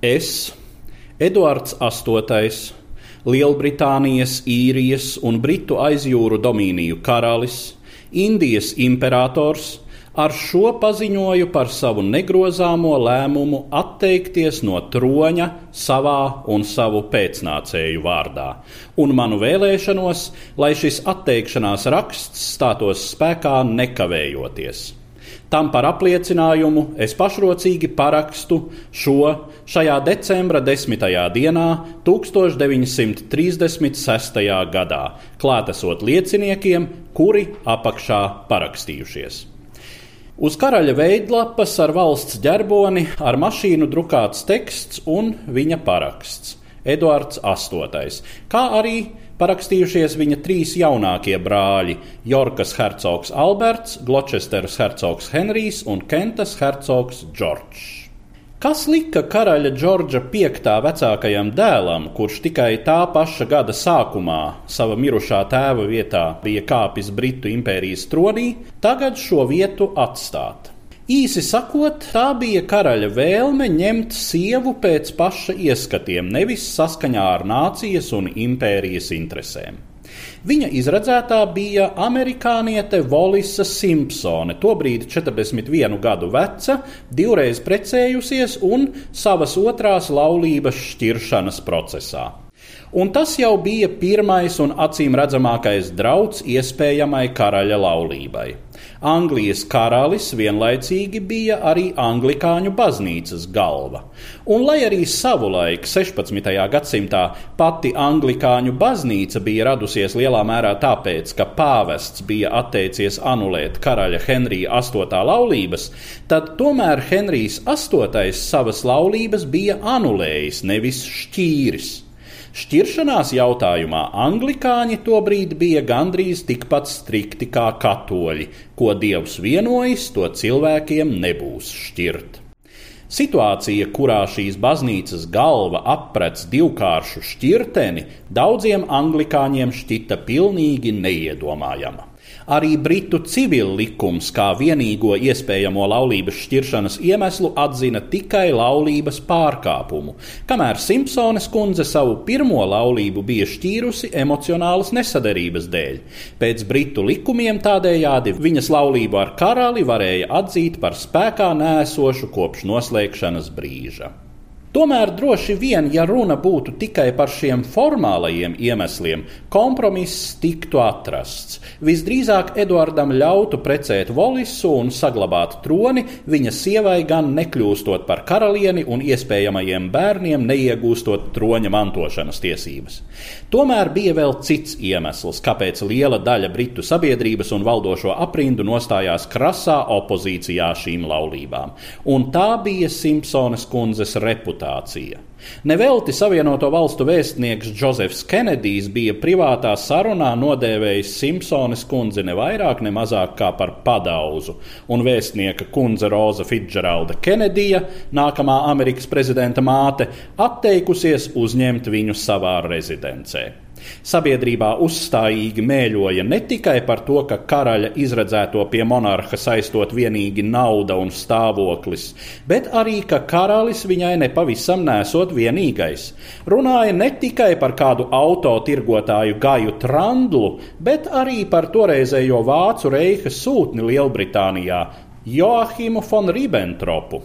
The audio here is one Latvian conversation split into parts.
Es, Eduards VIII, Lielbritānijas, Īrijas un Britu aizjūru domīniju karalis, Indijas imperators, ar šo paziņoju par savu negrozāmo lēmumu atteikties no troņa savā un savu pēcnācēju vārdā, un manu vēlēšanos, lai šis atteikšanās raksts stātos spēkā nekavējoties. Tam par apliecinājumu es pašrocīgi parakstu šo šajā decembra 10. dienā 1936. gadā, klātesot lieciniekiem, kuri apakšā parakstījušies. Uz karaļa veidlapas ar valsts ģerboni ar mašīnu drukāts teksts un viņa paraksts - Eduards VIII, kā arī parakstījušies viņa trīs jaunākie brāļi - Jorkas hercogs Alberts, Gloucesteras hercogs Henrijs un Kentas hercogs Džordžs. Kas lika karaļa Džordža V vecākajam dēlam, kurš tikai tā paša gada sākumā sava mirušā tēva vietā bija kāpis Britu impērijas tronī, tagad šo vietu atstāt? Īsi sakot, tā bija karaļa vēlme ņemt sievu pēc paša ieskatiem, nevis saskaņā ar nācijas un impērijas interesēm. Viņa izredzētā bija amerikāniete Volisa Simpsone, tobrīd 41 gadu veca, divreiz precējusies un savas otrās laulības šķiršanas procesā. Un tas jau bija pirmais un acīm redzamākais drauds iespējamai karaļa laulībai. Anglijas karalis vienlaicīgi bija arī anglikāņu baznīcas galva. Un, lai arī savulaik, 16. gadsimtā, pati anglikāņu baznīca bija radusies lielā mērā tāpēc, ka pāvests bija atteicies anulēt karaļa Henrija VIII laulības, tad tomēr Henrijs VIII savas laulības bija anulējis, nevis šķīris. Šķiršanās jautājumā anglikāņi tobrīd bija gandrīz tikpat strikti kā katoļi, ko dievs vienojis, to cilvēkiem nebūs šķirt. Situācija, kurā šīs baznīcas galva aprec divkāršu šķirteni, daudziem anglikāņiem šķita pilnīgi neiedomājama. Arī Britu civil likums kā vienīgo iespējamo laulības šķiršanas iemeslu atzina tikai laulības pārkāpumu, kamēr Simpsones kundze savu pirmo laulību bija šķīrusi emocionālas nesaderības dēļ. Pēc Britu likumiem tādējādi viņas laulību ar karali varēja atzīt par spēkā nēsošu kopš noslēgšanas brīža. Tomēr droši vien, ja runa būtu tikai par šiem formālajiem iemesliem, kompromiss tiktu atrasts. Visdrīzāk Eduardam ļautu precēt Volisu un saglabāt troni, viņa sievai gan nekļūstot par karalieni un iespējamajiem bērniem neiegūstot troņa mantošanas tiesības. Tomēr bija vēl cits iemesls, kāpēc liela daļa britu sabiedrības un valdošo aprindu nostājās krasā opozīcijā šīm laulībām, un tā bija Simpsonas kundzes reputācija reputācija. Nevelti Savienoto Valstu vēstnieks Džozefs Kenedijs bija privātā sarunā nodēvējis Simpsones kundzi ne vairāk, ne mazāk kā par padauzu, un vēstnieka kundze Roza Fitzgeralda Kenedija, nākamā Amerikas prezidenta māte, atteikusies uzņemt viņu savā rezidencē. Sabiedrībā uzstājīgi mēļoja ne tikai par to, ka karaļa izredzēto pie monarha saistot vienīgi nauda un stāvoklis, bet arī, ka karalis viņai nepavisam nesot vienīgais. Runāja ne tikai par kādu autotirgotāju Gaju Trandlu, bet arī par toreizējo vācu reiha sūtni Lielbritānijā Joachimu von Ribbentropu.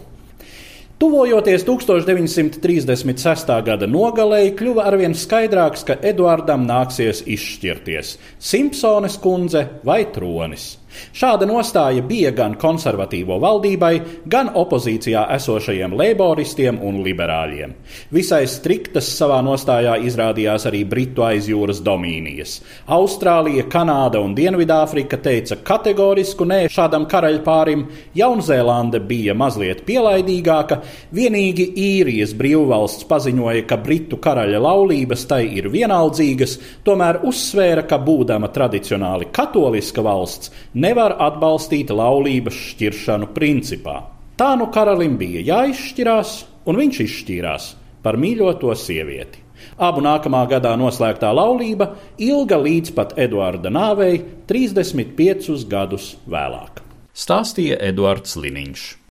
Tuvojoties 1936. gada nogalēji, kļuva arvien skaidrāks, ka Eduardam nāksies izšķirties - Simpsones kundze vai tronis. Šāda nostāja bija gan konservatīvo valdībai, gan opozīcijā esošajiem leiboristiem un liberāļiem. Visai striktas savā nostājā izrādījās arī Britu aizjūras domīnijas. Austrālija, Kanāda un Dienvidāfrika teica kategorisku nē šādam karaļpārim, Jaunzēlande bija mazliet pielaidīgāka, vienīgi īrijas brīvvalsts paziņoja, ka Britu karaļa laulības tai ir vienaldzīgas, tomēr uzsvēra, ka būdama tradicionāli katoliska valsts, nevar atbalstīt laulības šķiršanu principā. Tā nu karalim bija jāizšķirās, un viņš izšķīrās par mīļoto sievieti. Abu nākamā gadā noslēgtā laulība ilga līdz pat Eduarda nāvei 35 gadus vēlāk. Stāstīja Eduards Liniņš.